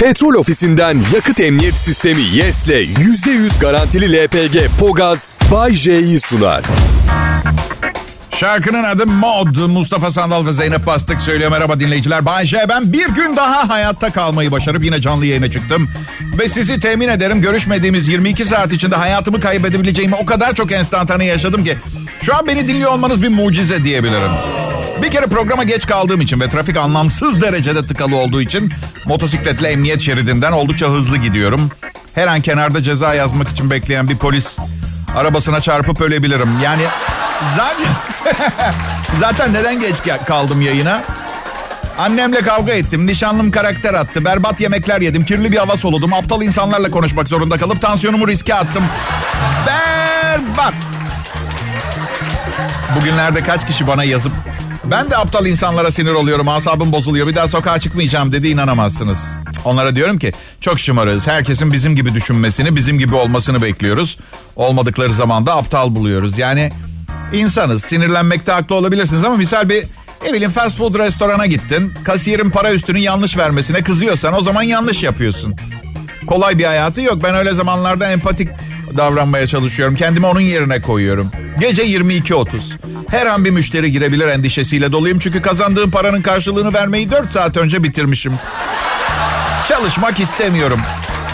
Petrol ofisinden yakıt emniyet sistemi YES'le %100 garantili LPG Pogaz Bay J'yi sunar. Şarkının adı Mod. Mustafa Sandal ve Zeynep Bastık söylüyor. Merhaba dinleyiciler. Bay J. Ben bir gün daha hayatta kalmayı başarıp yine canlı yayına çıktım. Ve sizi temin ederim görüşmediğimiz 22 saat içinde hayatımı kaybedebileceğimi o kadar çok enstantane yaşadım ki... Şu an beni dinliyor olmanız bir mucize diyebilirim. Bir kere programa geç kaldığım için ve trafik anlamsız derecede tıkalı olduğu için motosikletle emniyet şeridinden oldukça hızlı gidiyorum. Her an kenarda ceza yazmak için bekleyen bir polis arabasına çarpıp ölebilirim. Yani zaten zaten neden geç kaldım yayına? Annemle kavga ettim. Nişanlım karakter attı. Berbat yemekler yedim. Kirli bir hava soludum. Aptal insanlarla konuşmak zorunda kalıp tansiyonumu riske attım. Berbat. Bugünlerde kaç kişi bana yazıp ben de aptal insanlara sinir oluyorum. Asabım bozuluyor. Bir daha sokağa çıkmayacağım dedi inanamazsınız. Onlara diyorum ki çok şımarız. Herkesin bizim gibi düşünmesini, bizim gibi olmasını bekliyoruz. Olmadıkları zaman da aptal buluyoruz. Yani insanız. Sinirlenmekte haklı olabilirsiniz ama misal bir ne bileyim fast food restorana gittin. Kasiyerin para üstünü yanlış vermesine kızıyorsan o zaman yanlış yapıyorsun. Kolay bir hayatı yok. Ben öyle zamanlarda empatik davranmaya çalışıyorum. Kendimi onun yerine koyuyorum. Gece 22.30. Her an bir müşteri girebilir endişesiyle doluyum. Çünkü kazandığım paranın karşılığını vermeyi 4 saat önce bitirmişim. Çalışmak istemiyorum.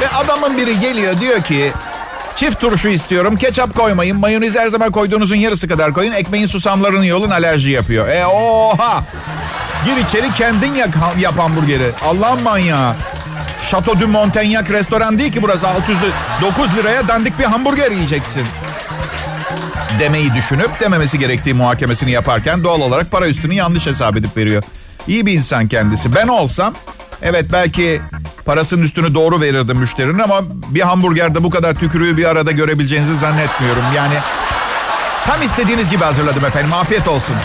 Ve adamın biri geliyor diyor ki Çift turşu istiyorum. Ketçap koymayın. Mayonez her zaman koyduğunuzun yarısı kadar koyun. Ekmeğin susamlarını yolun alerji yapıyor. E oha! Gir içeri kendin yak, yap hamburgeri. Allah'ın manyağı. Chateau du Montagnac restoran değil ki burası. 600 9 liraya dandik bir hamburger yiyeceksin. Demeyi düşünüp dememesi gerektiği muhakemesini yaparken doğal olarak para üstünü yanlış hesap edip veriyor. İyi bir insan kendisi. Ben olsam evet belki parasının üstünü doğru verirdim müşterinin ama bir hamburgerde bu kadar tükürüğü bir arada görebileceğinizi zannetmiyorum. Yani tam istediğiniz gibi hazırladım efendim. Afiyet olsun.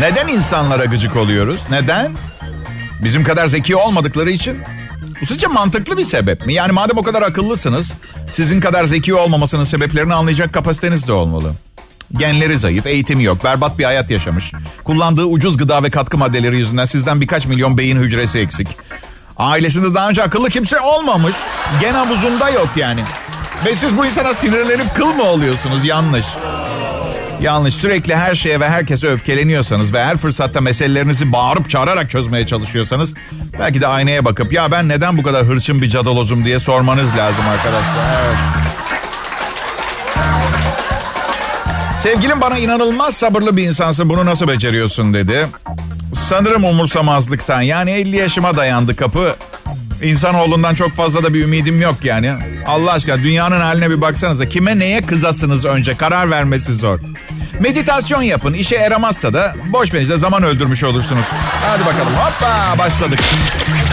Neden insanlara gıcık oluyoruz? Neden? Bizim kadar zeki olmadıkları için. Bu sizce mantıklı bir sebep mi? Yani madem o kadar akıllısınız, sizin kadar zeki olmamasının sebeplerini anlayacak kapasiteniz de olmalı. Genleri zayıf, eğitimi yok, berbat bir hayat yaşamış. Kullandığı ucuz gıda ve katkı maddeleri yüzünden sizden birkaç milyon beyin hücresi eksik. Ailesinde daha önce akıllı kimse olmamış. Gen havuzunda yok yani. Ve siz bu insana sinirlenip kıl mı oluyorsunuz? Yanlış. Yanlış. Sürekli her şeye ve herkese öfkeleniyorsanız ve her fırsatta meselelerinizi bağırıp çağırarak çözmeye çalışıyorsanız belki de aynaya bakıp ya ben neden bu kadar hırçın bir cadalozum diye sormanız lazım arkadaşlar. Evet. Sevgilim bana inanılmaz sabırlı bir insansın bunu nasıl beceriyorsun dedi. Sanırım umursamazlıktan yani 50 yaşıma dayandı kapı. İnsanoğlundan çok fazla da bir ümidim yok yani. Allah aşkına dünyanın haline bir baksanıza. Kime neye kızasınız önce karar vermesi zor. Meditasyon yapın. İşe yaramazsa da boş verin zaman öldürmüş olursunuz. Hadi bakalım hoppa başladık.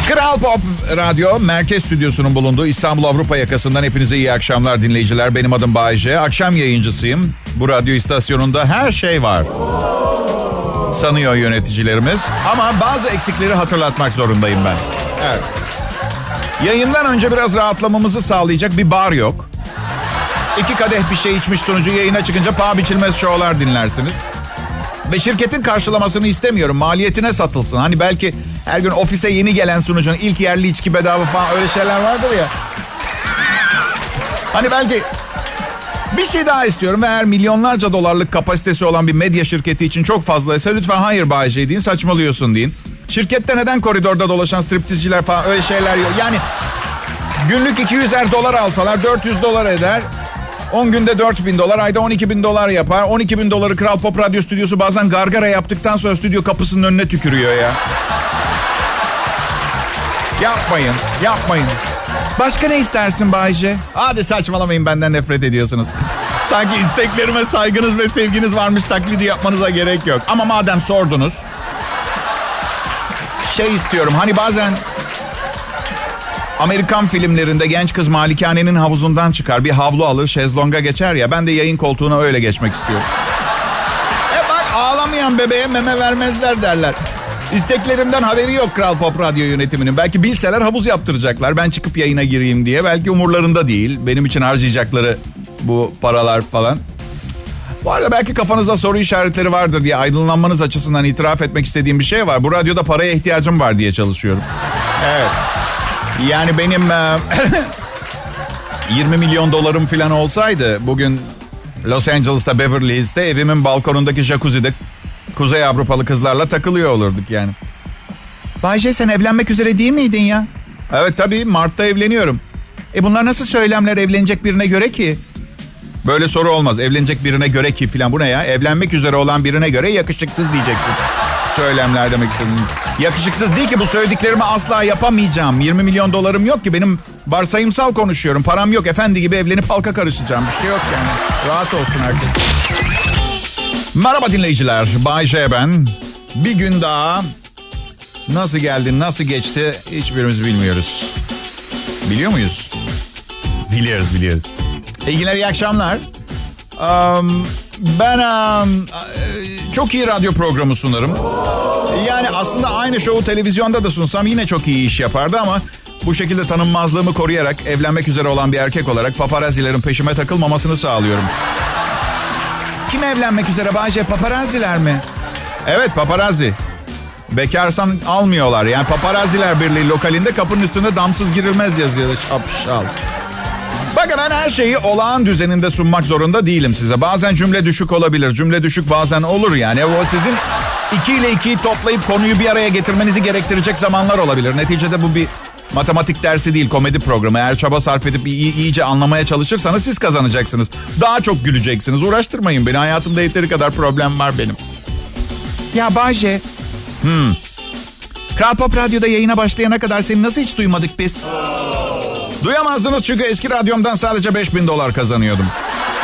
Kral Pop Radyo Merkez Stüdyosu'nun bulunduğu İstanbul Avrupa yakasından hepinize iyi akşamlar dinleyiciler. Benim adım Bayece. Akşam yayıncısıyım. Bu radyo istasyonunda her şey var. Sanıyor yöneticilerimiz. Ama bazı eksikleri hatırlatmak zorundayım ben. Evet. Yayından önce biraz rahatlamamızı sağlayacak bir bar yok. İki kadeh bir şey içmiş sonucu yayına çıkınca paha biçilmez şovlar dinlersiniz. Ve şirketin karşılamasını istemiyorum. Maliyetine satılsın. Hani belki her gün ofise yeni gelen sunucunun ilk yerli içki bedava falan öyle şeyler vardır ya. Hani belki bir şey daha istiyorum eğer milyonlarca dolarlık kapasitesi olan bir medya şirketi için çok fazlaysa lütfen hayır Bay J deyin saçmalıyorsun deyin. Şirkette neden koridorda dolaşan striptizciler falan öyle şeyler yok. Yani günlük 200'er dolar alsalar 400 dolar eder. 10 günde 4 bin dolar, ayda 12 bin dolar yapar. 12 bin doları Kral Pop Radyo Stüdyosu bazen gargara yaptıktan sonra stüdyo kapısının önüne tükürüyor ya. Yapmayın, yapmayın. Başka ne istersin Bayce? Hadi saçmalamayın benden nefret ediyorsunuz. Sanki isteklerime saygınız ve sevginiz varmış taklidi yapmanıza gerek yok. Ama madem sordunuz. Şey istiyorum hani bazen Amerikan filmlerinde genç kız malikanenin havuzundan çıkar. Bir havlu alır şezlonga geçer ya. Ben de yayın koltuğuna öyle geçmek istiyorum. E bak ağlamayan bebeğe meme vermezler derler. İsteklerimden haberi yok Kral Pop Radyo yönetiminin. Belki bilseler havuz yaptıracaklar. Ben çıkıp yayına gireyim diye. Belki umurlarında değil. Benim için harcayacakları bu paralar falan. Bu arada belki kafanızda soru işaretleri vardır diye aydınlanmanız açısından itiraf etmek istediğim bir şey var. Bu radyoda paraya ihtiyacım var diye çalışıyorum. Evet. Yani benim e, 20 milyon dolarım falan olsaydı bugün Los Angeles'ta Beverly Hills'te evimin balkonundaki jacuzzi'de Kuzey Avrupalı kızlarla takılıyor olurduk yani. Bayce sen evlenmek üzere değil miydin ya? Evet tabii Mart'ta evleniyorum. E bunlar nasıl söylemler evlenecek birine göre ki? Böyle soru olmaz. Evlenecek birine göre ki filan bu ne ya? Evlenmek üzere olan birine göre yakışıksız diyeceksin. Söylemler demek istedim. Yakışıksız değil ki bu söylediklerimi asla yapamayacağım. 20 milyon dolarım yok ki benim varsayımsal konuşuyorum. Param yok efendi gibi evlenip halka karışacağım. Bir şey yok yani. Rahat olsun herkes. Merhaba dinleyiciler. Bay J ben. Bir gün daha nasıl geldi, nasıl geçti hiçbirimiz bilmiyoruz. Biliyor muyuz? Biliyoruz, biliyoruz. İyi günler, iyi akşamlar. Um, ben um, çok iyi radyo programı sunarım. Yani aslında aynı şovu televizyonda da sunsam yine çok iyi iş yapardı ama bu şekilde tanınmazlığımı koruyarak evlenmek üzere olan bir erkek olarak paparazzilerin peşime takılmamasını sağlıyorum. Kim evlenmek üzere Bayce? Paparazziler mi? Evet paparazzi. Bekarsan almıyorlar. Yani paparazziler birliği lokalinde kapının üstünde damsız girilmez yazıyor. Şapşal. Bakın ben her şeyi olağan düzeninde sunmak zorunda değilim size. Bazen cümle düşük olabilir. Cümle düşük bazen olur yani. O sizin iki ile ikiyi toplayıp konuyu bir araya getirmenizi gerektirecek zamanlar olabilir. Neticede bu bir matematik dersi değil komedi programı. Eğer çaba sarf edip iyi, iyice anlamaya çalışırsanız siz kazanacaksınız. Daha çok güleceksiniz. Uğraştırmayın beni. Hayatımda yeteri kadar problem var benim. Ya Bayce. Hmm. Kral Pop Radyo'da yayına başlayana kadar seni nasıl hiç duymadık biz? Duyamazdınız çünkü eski radyomdan sadece 5000 dolar kazanıyordum.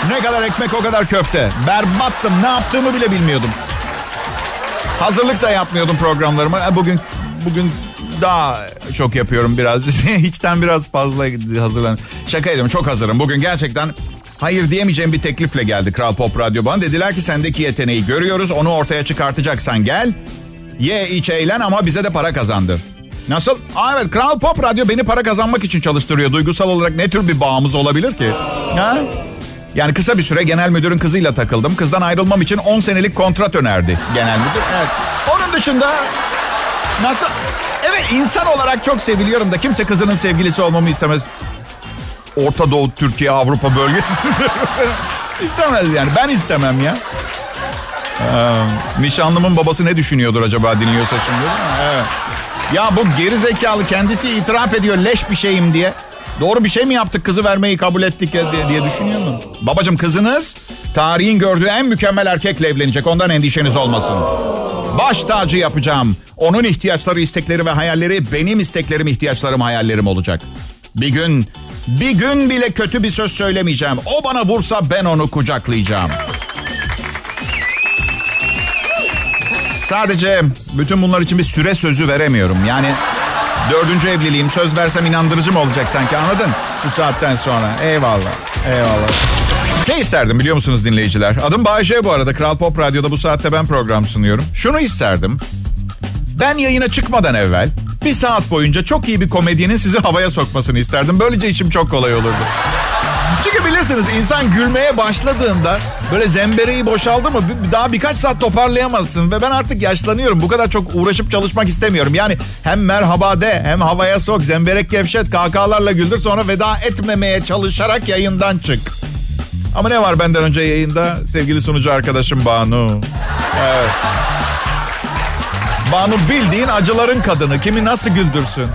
Ne kadar ekmek o kadar köfte. Berbattım. Ne yaptığımı bile bilmiyordum. Hazırlık da yapmıyordum programlarıma. E, bugün bugün daha çok yapıyorum biraz. Hiçten biraz fazla hazırlan. Şaka ediyorum çok hazırım. Bugün gerçekten hayır diyemeyeceğim bir teklifle geldi Kral Pop Radyo bana. Dediler ki sendeki yeteneği görüyoruz. Onu ortaya çıkartacaksan gel. Ye iç eğlen ama bize de para kazandır. Nasıl? Aa, evet Kral Pop Radyo beni para kazanmak için çalıştırıyor. Duygusal olarak ne tür bir bağımız olabilir ki? Ha? Yani kısa bir süre genel müdürün kızıyla takıldım. Kızdan ayrılmam için 10 senelik kontrat önerdi genel müdür. Evet. Onun dışında nasıl? Evet insan olarak çok seviliyorum da kimse kızının sevgilisi olmamı istemez. Orta Doğu, Türkiye, Avrupa bölgesinde. istemez yani. Ben istemem ya. Ee, nişanlımın babası ne düşünüyordur acaba dinliyorsa şimdi? Evet. Ya bu geri zekalı kendisi itiraf ediyor leş bir şeyim diye. Doğru bir şey mi yaptık kızı vermeyi kabul ettik diye, diye düşünüyor mu? Babacım kızınız tarihin gördüğü en mükemmel erkekle evlenecek. Ondan endişeniz olmasın. Baş tacı yapacağım. Onun ihtiyaçları, istekleri ve hayalleri benim isteklerim, ihtiyaçlarım, hayallerim olacak. Bir gün, bir gün bile kötü bir söz söylemeyeceğim. O bana vursa ben onu kucaklayacağım. Sadece bütün bunlar için bir süre sözü veremiyorum. Yani dördüncü evliliğim söz versem inandırıcı mı olacak sanki anladın? Bu saatten sonra. Eyvallah. Eyvallah. Ne isterdim biliyor musunuz dinleyiciler? Adım Bayece bu arada. Kral Pop Radyo'da bu saatte ben program sunuyorum. Şunu isterdim. Ben yayına çıkmadan evvel bir saat boyunca çok iyi bir komedyenin sizi havaya sokmasını isterdim. Böylece içim çok kolay olurdu. Çünkü bilirsiniz insan gülmeye başladığında böyle zembereği boşaldı mı daha birkaç saat toparlayamazsın. Ve ben artık yaşlanıyorum. Bu kadar çok uğraşıp çalışmak istemiyorum. Yani hem merhaba de hem havaya sok zemberek gevşet kahkahalarla güldür sonra veda etmemeye çalışarak yayından çık. Ama ne var benden önce yayında? Sevgili sunucu arkadaşım Banu. Evet. Banu bildiğin acıların kadını. Kimi nasıl güldürsün?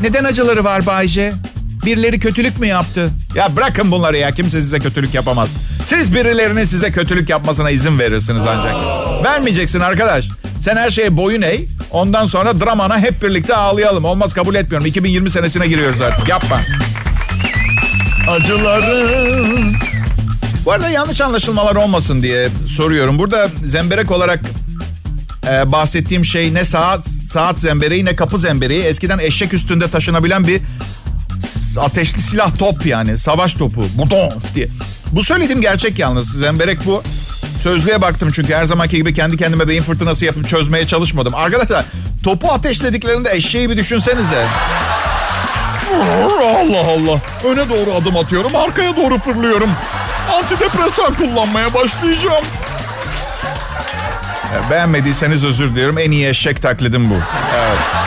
Neden acıları var Bayce? Birileri kötülük mü yaptı? Ya bırakın bunları ya. Kimse size kötülük yapamaz. Siz birilerinin size kötülük yapmasına izin verirsiniz ancak. Vermeyeceksin arkadaş. Sen her şeye boyun eğ. Ondan sonra dramana hep birlikte ağlayalım. Olmaz kabul etmiyorum. 2020 senesine giriyoruz artık. Yapma. Acılarım. Bu arada yanlış anlaşılmalar olmasın diye soruyorum. Burada zemberek olarak e, bahsettiğim şey ne saat saat zembereği ne kapı zembereği. Eskiden eşek üstünde taşınabilen bir ateşli silah top yani. Savaş topu. Buton diye. Bu söylediğim gerçek yalnız. Zemberek bu. Sözlüğe baktım çünkü her zamanki gibi kendi kendime beyin fırtınası yapıp çözmeye çalışmadım. Arkadaşlar topu ateşlediklerinde eşeği bir düşünsenize. Allah Allah. Öne doğru adım atıyorum, arkaya doğru fırlıyorum. Antidepresan kullanmaya başlayacağım. Beğenmediyseniz özür diliyorum. En iyi eşek taklidim bu. Evet.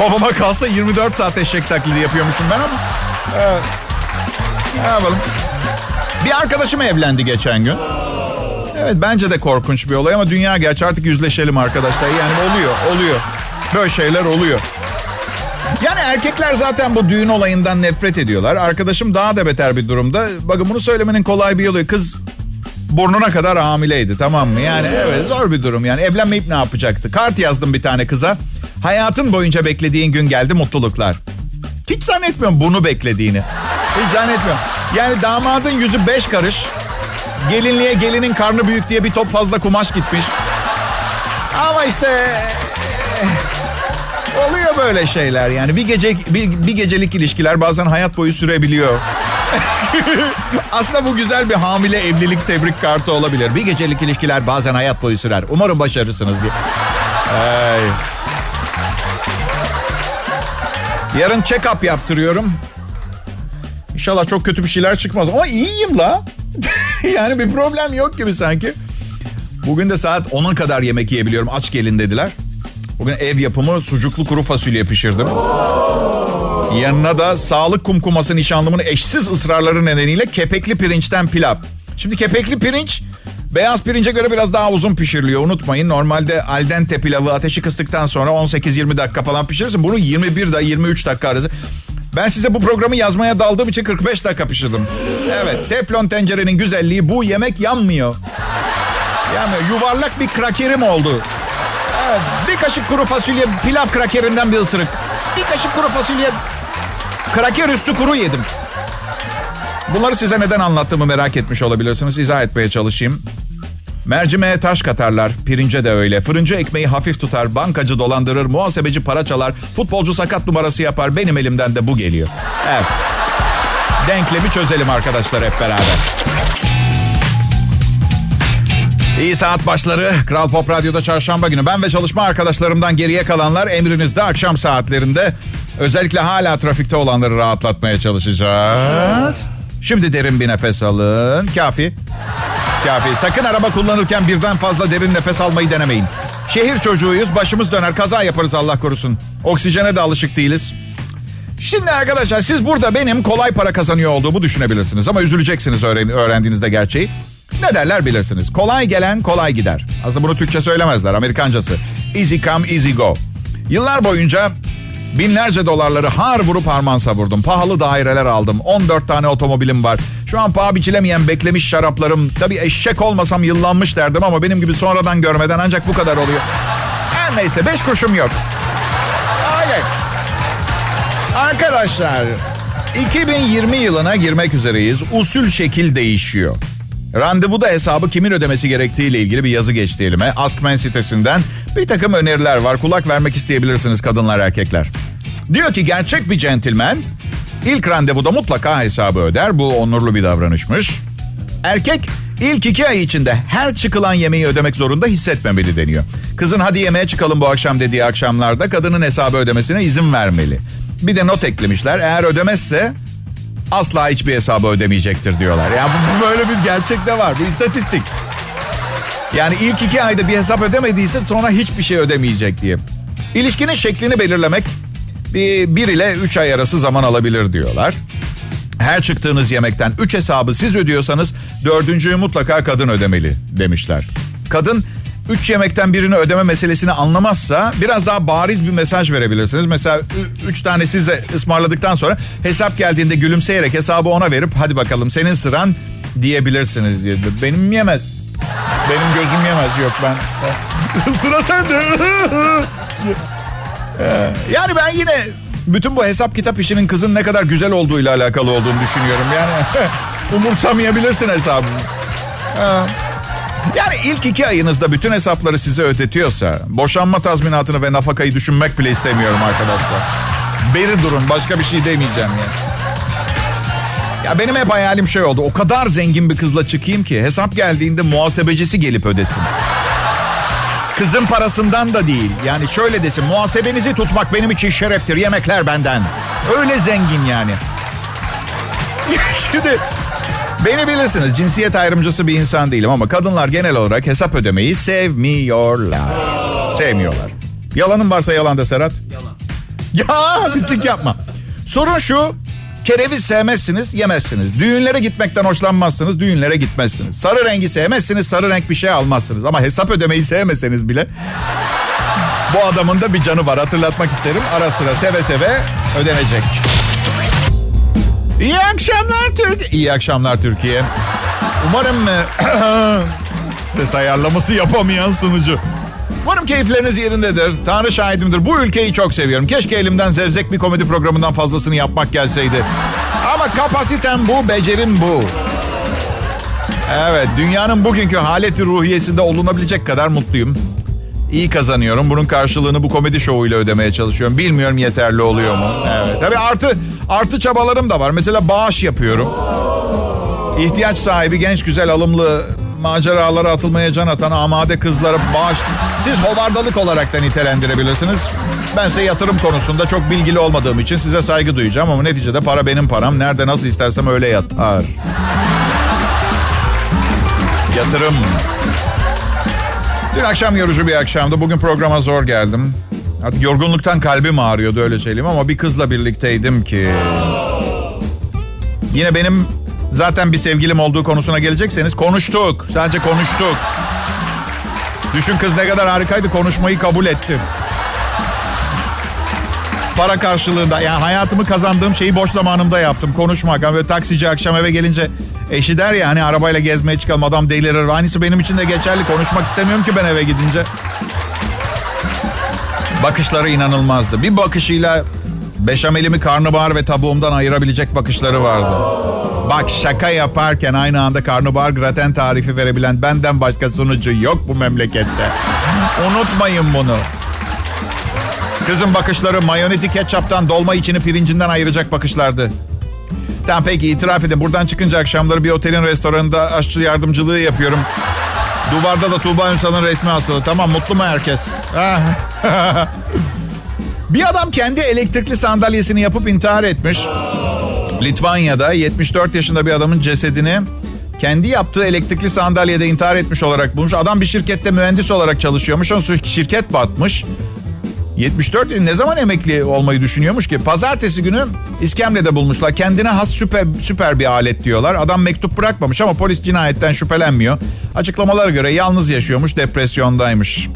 Babama kalsa 24 saat eşek taklidi yapıyormuşum ben ama. Evet. Ne yapalım? Bir arkadaşım evlendi geçen gün. Evet bence de korkunç bir olay ama dünya gerçi artık yüzleşelim arkadaşlar. Yani oluyor, oluyor. Böyle şeyler oluyor. Yani erkekler zaten bu düğün olayından nefret ediyorlar. Arkadaşım daha da beter bir durumda. Bakın bunu söylemenin kolay bir yolu. Kız burnuna kadar hamileydi tamam mı? Yani evet zor bir durum yani. Evlenmeyip ne yapacaktı? Kart yazdım bir tane kıza. Hayatın boyunca beklediğin gün geldi mutluluklar. Hiç zannetmiyorum bunu beklediğini. Hiç zannetmiyorum. Yani damadın yüzü beş karış. Gelinliğe gelinin karnı büyük diye bir top fazla kumaş gitmiş. Ama işte oluyor böyle şeyler yani. Bir gece bir, bir gecelik ilişkiler bazen hayat boyu sürebiliyor. Aslında bu güzel bir hamile evlilik tebrik kartı olabilir. Bir gecelik ilişkiler bazen hayat boyu sürer. Umarım başarırsınız diye. Ay. Yarın check-up yaptırıyorum. İnşallah çok kötü bir şeyler çıkmaz. Ama iyiyim la. yani bir problem yok gibi sanki. Bugün de saat 10'a kadar yemek yiyebiliyorum. Aç gelin dediler. Bugün ev yapımı sucuklu kuru fasulye pişirdim. Yanına da sağlık kumkuması nişanlımın eşsiz ısrarları nedeniyle kepekli pirinçten pilav. Şimdi kepekli pirinç beyaz pirince göre biraz daha uzun pişiriliyor. Unutmayın normalde al dente pilavı ateşi kıstıktan sonra 18-20 dakika falan pişirirsin. Bunu 21 da 23 dakika arası. Ben size bu programı yazmaya daldığım için 45 dakika pişirdim. Evet teflon tencerenin güzelliği bu yemek yanmıyor. Yani yuvarlak bir krakerim oldu. Evet, bir kaşık kuru fasulye pilav krakerinden bir ısırık. Bir kaşık kuru fasulye kraker üstü kuru yedim. Bunları size neden anlattığımı merak etmiş olabilirsiniz. İzah etmeye çalışayım. Mercimeğe taş katarlar, pirince de öyle. Fırıncı ekmeği hafif tutar, bankacı dolandırır, muhasebeci para çalar, futbolcu sakat numarası yapar. Benim elimden de bu geliyor. Evet. Denklemi çözelim arkadaşlar hep beraber. İyi saat başları. Kral Pop Radyo'da çarşamba günü. Ben ve çalışma arkadaşlarımdan geriye kalanlar emrinizde akşam saatlerinde. Özellikle hala trafikte olanları rahatlatmaya çalışacağız. Şimdi derin bir nefes alın. Kafi. Kafi. Sakın araba kullanırken birden fazla derin nefes almayı denemeyin. Şehir çocuğuyuz. Başımız döner. Kaza yaparız Allah korusun. Oksijene de alışık değiliz. Şimdi arkadaşlar siz burada benim kolay para kazanıyor olduğumu düşünebilirsiniz. Ama üzüleceksiniz öğren öğrendiğinizde gerçeği. Ne derler bilirsiniz. Kolay gelen kolay gider. Aslında bunu Türkçe söylemezler. Amerikancası. Easy come easy go. Yıllar boyunca binlerce dolarları har vurup harman savurdum. Pahalı daireler aldım. 14 tane otomobilim var. Şu an paha biçilemeyen beklemiş şaraplarım. Tabii eşek olmasam yıllanmış derdim ama benim gibi sonradan görmeden ancak bu kadar oluyor. Her neyse 5 kuruşum yok. Hayır. Arkadaşlar 2020 yılına girmek üzereyiz. Usul şekil değişiyor. Randevuda hesabı kimin ödemesi gerektiğiyle ilgili bir yazı geçti elime. Askmen sitesinden bir takım öneriler var. Kulak vermek isteyebilirsiniz kadınlar erkekler. Diyor ki gerçek bir centilmen ilk randevuda mutlaka hesabı öder. Bu onurlu bir davranışmış. Erkek ilk iki ay içinde her çıkılan yemeği ödemek zorunda hissetmemeli deniyor. Kızın hadi yemeğe çıkalım bu akşam dediği akşamlarda kadının hesabı ödemesine izin vermeli. Bir de not eklemişler. Eğer ödemezse asla hiçbir hesabı ödemeyecektir diyorlar. Yani bu, böyle bir gerçek de var. Bu istatistik. Yani ilk iki ayda bir hesap ödemediyse sonra hiçbir şey ödemeyecek diye. İlişkinin şeklini belirlemek bir, bir ile üç ay arası zaman alabilir diyorlar. Her çıktığınız yemekten üç hesabı siz ödüyorsanız dördüncüyü mutlaka kadın ödemeli demişler. Kadın üç yemekten birini ödeme meselesini anlamazsa biraz daha bariz bir mesaj verebilirsiniz. Mesela üç tane size ısmarladıktan sonra hesap geldiğinde gülümseyerek hesabı ona verip hadi bakalım senin sıran diyebilirsiniz diye. Benim yemez. Benim gözüm yemez yok ben. Sıra sende. yani ben yine bütün bu hesap kitap işinin kızın ne kadar güzel olduğuyla alakalı olduğunu düşünüyorum. Yani umursamayabilirsin hesabını. Yani ilk iki ayınızda bütün hesapları size ödetiyorsa boşanma tazminatını ve nafakayı düşünmek bile istemiyorum arkadaşlar. Beri durun başka bir şey demeyeceğim ya. Ya benim hep hayalim şey oldu. O kadar zengin bir kızla çıkayım ki hesap geldiğinde muhasebecisi gelip ödesin. Kızın parasından da değil. Yani şöyle desin muhasebenizi tutmak benim için şereftir. Yemekler benden. Öyle zengin yani. Şimdi Beni bilirsiniz cinsiyet ayrımcısı bir insan değilim ama kadınlar genel olarak hesap ödemeyi sevmiyorlar. Sevmiyorlar. Yalanın varsa yalan da Serhat. Yalan. Ya pislik yapma. Sorun şu. Kereviz sevmezsiniz, yemezsiniz. Düğünlere gitmekten hoşlanmazsınız, düğünlere gitmezsiniz. Sarı rengi sevmezsiniz, sarı renk bir şey almazsınız. Ama hesap ödemeyi sevmeseniz bile bu adamın da bir canı var. Hatırlatmak isterim. Ara sıra seve seve ödenecek. İyi akşamlar Türkiye. İyi akşamlar Türkiye. Umarım ses ayarlaması yapamayan sunucu. Umarım keyifleriniz yerindedir. Tanrı şahidimdir. Bu ülkeyi çok seviyorum. Keşke elimden zevzek bir komedi programından fazlasını yapmak gelseydi. Ama kapasitem bu, becerim bu. Evet, dünyanın bugünkü haleti ruhiyesinde olunabilecek kadar mutluyum. İyi kazanıyorum. Bunun karşılığını bu komedi şovuyla ödemeye çalışıyorum. Bilmiyorum yeterli oluyor mu? Evet. Tabii artı artı çabalarım da var. Mesela bağış yapıyorum. İhtiyaç sahibi genç güzel alımlı maceralara atılmaya can atan amade kızlara bağış... Siz hovardalık olarak da nitelendirebilirsiniz. Ben size yatırım konusunda çok bilgili olmadığım için size saygı duyacağım ama neticede para benim param. Nerede nasıl istersem öyle yatar. Yatırım. Dün akşam yorucu bir akşamdı. Bugün programa zor geldim. Artık yorgunluktan kalbim ağrıyordu öyle söyleyeyim ama bir kızla birlikteydim ki. Yine benim zaten bir sevgilim olduğu konusuna gelecekseniz konuştuk. Sadece konuştuk. Düşün kız ne kadar harikaydı konuşmayı kabul etti. Para karşılığında yani hayatımı kazandığım şeyi boş zamanımda yaptım. Konuşmak. Yani böyle taksici akşam eve gelince eşi der ya hani arabayla gezmeye çıkalım adam delirir. Aynısı benim için de geçerli. Konuşmak istemiyorum ki ben eve gidince. Bakışları inanılmazdı. Bir bakışıyla beşamelimi karnabahar ve tabuğumdan ayırabilecek bakışları vardı. Bak şaka yaparken aynı anda karnabahar graten tarifi verebilen benden başka sunucu yok bu memlekette. Unutmayın bunu. Kızın bakışları mayonezi ketçaptan dolma içini pirincinden ayıracak bakışlardı. Tamam peki itiraf edin. Buradan çıkınca akşamları bir otelin restoranında aşçı yardımcılığı yapıyorum. Duvarda da Tuğba Ünsal'ın resmi asılı. Tamam mutlu mu herkes? Ah. bir adam kendi elektrikli sandalyesini yapıp intihar etmiş. Litvanya'da 74 yaşında bir adamın cesedini kendi yaptığı elektrikli sandalyede intihar etmiş olarak bulmuş. Adam bir şirkette mühendis olarak çalışıyormuş. Onun şirket batmış. 74 ne zaman emekli olmayı düşünüyormuş ki? Pazartesi günü iskemlede bulmuşlar. Kendine has süper, süper bir alet diyorlar. Adam mektup bırakmamış ama polis cinayetten şüphelenmiyor. Açıklamalara göre yalnız yaşıyormuş, depresyondaymış.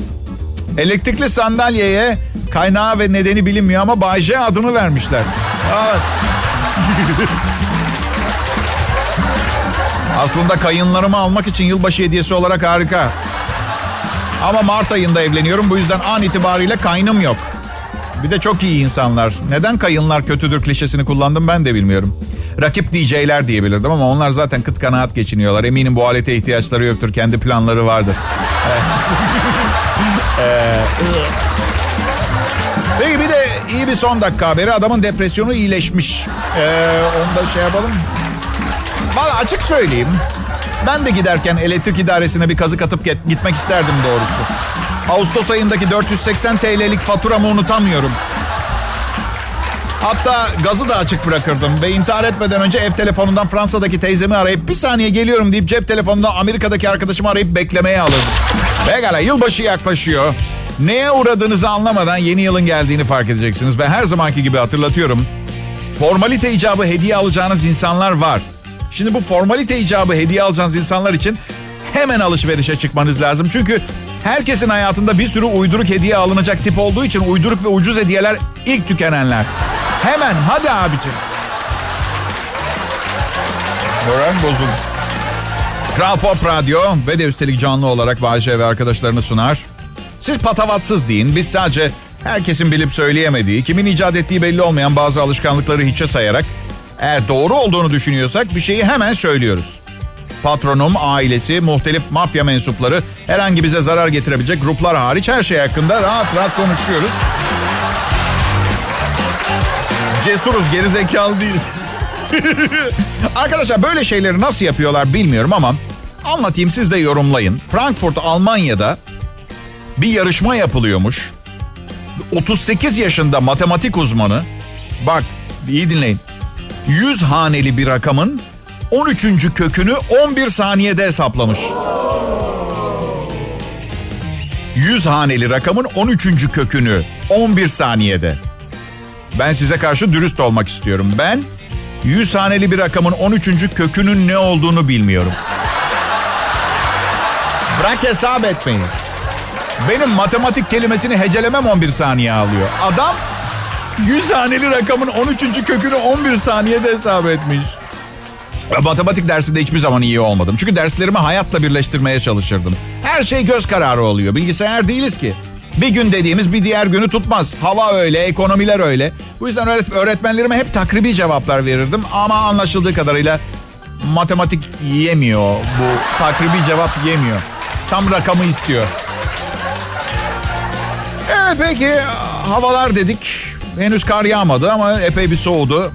Elektrikli sandalyeye kaynağı ve nedeni bilinmiyor ama Bay J adını vermişler. Evet. Aslında kayınlarımı almak için yılbaşı hediyesi olarak harika. Ama Mart ayında evleniyorum. Bu yüzden an itibariyle kaynım yok. Bir de çok iyi insanlar. Neden kayınlar kötüdür klişesini kullandım ben de bilmiyorum. Rakip DJ'ler diyebilirdim ama onlar zaten kıt kanaat geçiniyorlar. Eminim bu alete ihtiyaçları yoktur. Kendi planları vardır. Ee, Peki bir de iyi bir son dakika haberi. Adamın depresyonu iyileşmiş. Ee, onu da şey yapalım. Valla açık söyleyeyim. Ben de giderken elektrik idaresine bir kazık atıp gitmek isterdim doğrusu. Ağustos ayındaki 480 TL'lik faturamı unutamıyorum. Hatta gazı da açık bırakırdım ve intihar etmeden önce ev telefonundan Fransa'daki teyzemi arayıp bir saniye geliyorum deyip cep telefonundan Amerika'daki arkadaşımı arayıp beklemeye alırdım. Pekala yılbaşı yaklaşıyor. Neye uğradığınızı anlamadan yeni yılın geldiğini fark edeceksiniz ve her zamanki gibi hatırlatıyorum. Formalite icabı hediye alacağınız insanlar var. Şimdi bu formalite icabı hediye alacağınız insanlar için hemen alışverişe çıkmanız lazım. Çünkü herkesin hayatında bir sürü uyduruk hediye alınacak tip olduğu için uyduruk ve ucuz hediyeler ilk tükenenler. Hemen hadi abicim. Moral bozuldu. Kral Pop Radyo ve de üstelik canlı olarak Bayce ve arkadaşlarını sunar. Siz patavatsız deyin. Biz sadece herkesin bilip söyleyemediği, kimin icat ettiği belli olmayan bazı alışkanlıkları hiçe sayarak eğer doğru olduğunu düşünüyorsak bir şeyi hemen söylüyoruz. Patronum, ailesi, muhtelif mafya mensupları herhangi bize zarar getirebilecek gruplar hariç her şey hakkında rahat rahat konuşuyoruz. Cesuruz, gerizekalı değiliz. Arkadaşlar böyle şeyleri nasıl yapıyorlar bilmiyorum ama anlatayım siz de yorumlayın. Frankfurt, Almanya'da bir yarışma yapılıyormuş. 38 yaşında matematik uzmanı, bak iyi dinleyin. 100 haneli bir rakamın 13. kökünü 11 saniyede hesaplamış. 100 haneli rakamın 13. kökünü 11 saniyede. Ben size karşı dürüst olmak istiyorum. Ben 100 haneli bir rakamın 13. kökünün ne olduğunu bilmiyorum. Bırak hesap etmeyin. Benim matematik kelimesini hecelemem 11 saniye alıyor. Adam 100 haneli rakamın 13. kökünü 11 saniyede hesap etmiş. Matematik dersinde hiçbir zaman iyi olmadım. Çünkü derslerimi hayatla birleştirmeye çalışırdım. Her şey göz kararı oluyor. Bilgisayar değiliz ki. Bir gün dediğimiz bir diğer günü tutmaz. Hava öyle, ekonomiler öyle. Bu yüzden öğret öğretmenlerime hep takribi cevaplar verirdim. Ama anlaşıldığı kadarıyla matematik yemiyor. Bu takribi cevap yemiyor. Tam rakamı istiyor. Evet peki havalar dedik. Henüz kar yağmadı ama epey bir soğudu.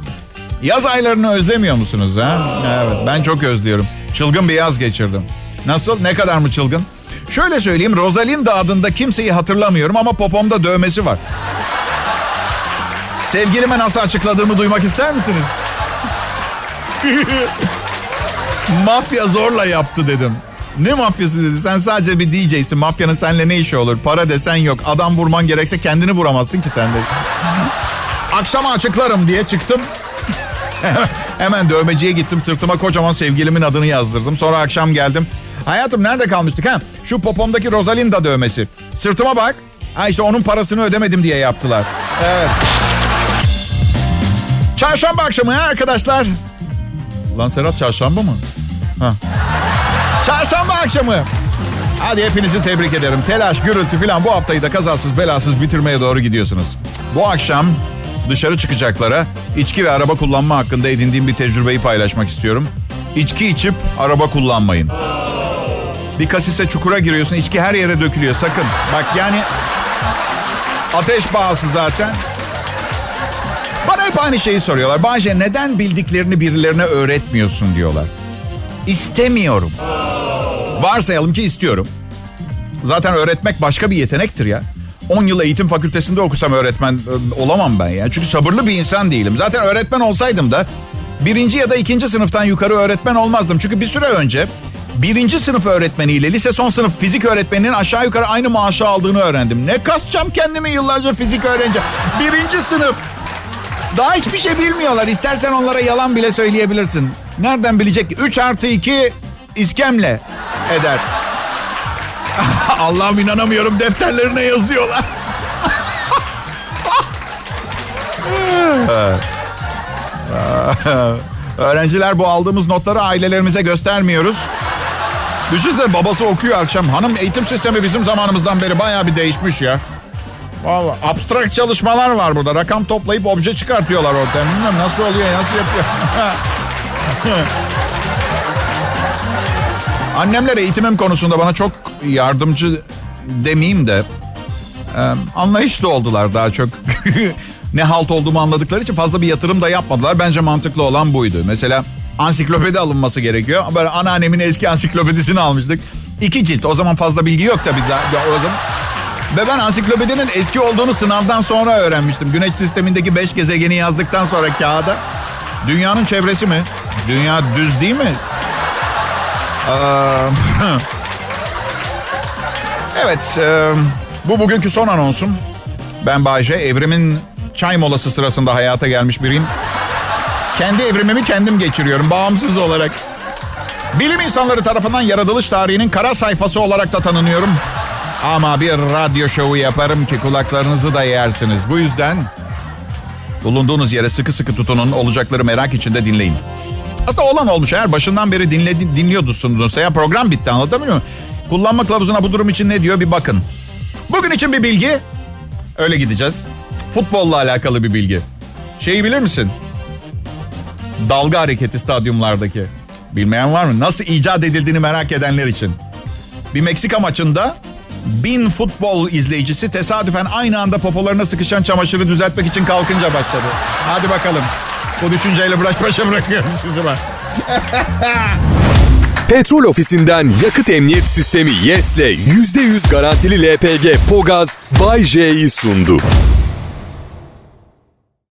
Yaz aylarını özlemiyor musunuz ha? Evet ben çok özlüyorum. Çılgın bir yaz geçirdim. Nasıl? Ne kadar mı çılgın? Şöyle söyleyeyim Rosalinda adında kimseyi hatırlamıyorum ama popomda dövmesi var. Sevgilime nasıl açıkladığımı duymak ister misiniz? Mafya zorla yaptı dedim. Ne mafyası dedi. Sen sadece bir DJ'sin. Mafyanın seninle ne işi olur? Para desen yok. Adam vurman gerekse kendini vuramazsın ki sen de. Akşama açıklarım diye çıktım. Hemen dövmeciye gittim. Sırtıma kocaman sevgilimin adını yazdırdım. Sonra akşam geldim. Hayatım nerede kalmıştık ha? Şu popomdaki Rosalinda dövmesi. Sırtıma bak. Ha işte onun parasını ödemedim diye yaptılar. Evet. Çarşamba akşamı ha arkadaşlar. Lan Serhat çarşamba mı? Ha. Çarşamba akşamı. Hadi hepinizi tebrik ederim. Telaş, gürültü falan bu haftayı da kazasız belasız bitirmeye doğru gidiyorsunuz. Bu akşam dışarı çıkacaklara içki ve araba kullanma hakkında edindiğim bir tecrübeyi paylaşmak istiyorum. İçki içip araba kullanmayın. Bir kasise çukura giriyorsun, içki her yere dökülüyor sakın. Bak yani ateş bağısı zaten. Bana hep aynı şeyi soruyorlar. Bahçe neden bildiklerini birilerine öğretmiyorsun diyorlar. İstemiyorum. Varsayalım ki istiyorum. Zaten öğretmek başka bir yetenektir ya. 10 yıl eğitim fakültesinde okusam öğretmen e, olamam ben ya. Çünkü sabırlı bir insan değilim. Zaten öğretmen olsaydım da birinci ya da ikinci sınıftan yukarı öğretmen olmazdım. Çünkü bir süre önce birinci sınıf öğretmeniyle lise son sınıf fizik öğretmeninin aşağı yukarı aynı maaşı aldığını öğrendim. Ne kasacağım kendimi yıllarca fizik öğrenci. Birinci sınıf. Daha hiçbir şey bilmiyorlar. İstersen onlara yalan bile söyleyebilirsin. Nereden bilecek? 3 artı 2 iskemle eder. Allah'ım inanamıyorum defterlerine yazıyorlar. Öğrenciler bu aldığımız notları ailelerimize göstermiyoruz. Düşünsene babası okuyor akşam. Hanım eğitim sistemi bizim zamanımızdan beri bayağı bir değişmiş ya. Vallahi abstrakt çalışmalar var burada. Rakam toplayıp obje çıkartıyorlar ortaya. Bilmiyorum nasıl oluyor, nasıl yapıyor. Annemler eğitimim konusunda bana çok yardımcı demeyeyim de e, anlayışlı oldular daha çok. ne halt olduğumu anladıkları için fazla bir yatırım da yapmadılar. Bence mantıklı olan buydu. Mesela ansiklopedi alınması gerekiyor. Böyle anneannemin eski ansiklopedisini almıştık. İki cilt. O zaman fazla bilgi yok tabii. O zaman ve ben ansiklopedinin eski olduğunu sınavdan sonra öğrenmiştim. Güneş sistemindeki beş gezegeni yazdıktan sonra kağıda. Dünyanın çevresi mi? Dünya düz değil mi? evet, e, bu bugünkü son anonsum. Ben Bayce, evrimin çay molası sırasında hayata gelmiş biriyim. Kendi evrimimi kendim geçiriyorum, bağımsız olarak. Bilim insanları tarafından yaratılış tarihinin kara sayfası olarak da tanınıyorum. Ama bir radyo şovu yaparım ki kulaklarınızı da yersiniz. Bu yüzden bulunduğunuz yere sıkı sıkı tutunun, olacakları merak içinde dinleyin. Aslında olan olmuş. Eğer başından beri dinledi, dinliyordunuz ya program bitti anlatabiliyor muyum? Kullanma kılavuzuna bu durum için ne diyor bir bakın. Bugün için bir bilgi. Öyle gideceğiz. Futbolla alakalı bir bilgi. Şeyi bilir misin? Dalga hareketi stadyumlardaki. Bilmeyen var mı? Nasıl icat edildiğini merak edenler için. Bir Meksika maçında bin futbol izleyicisi tesadüfen aynı anda popolarına sıkışan çamaşırı düzeltmek için kalkınca başladı. Hadi bakalım. Bu düşünceyle baş başa bırakıyorum sizi ben. Petrol ofisinden yakıt emniyet sistemi YES'le %100 garantili LPG Pogaz Bay J'yi sundu.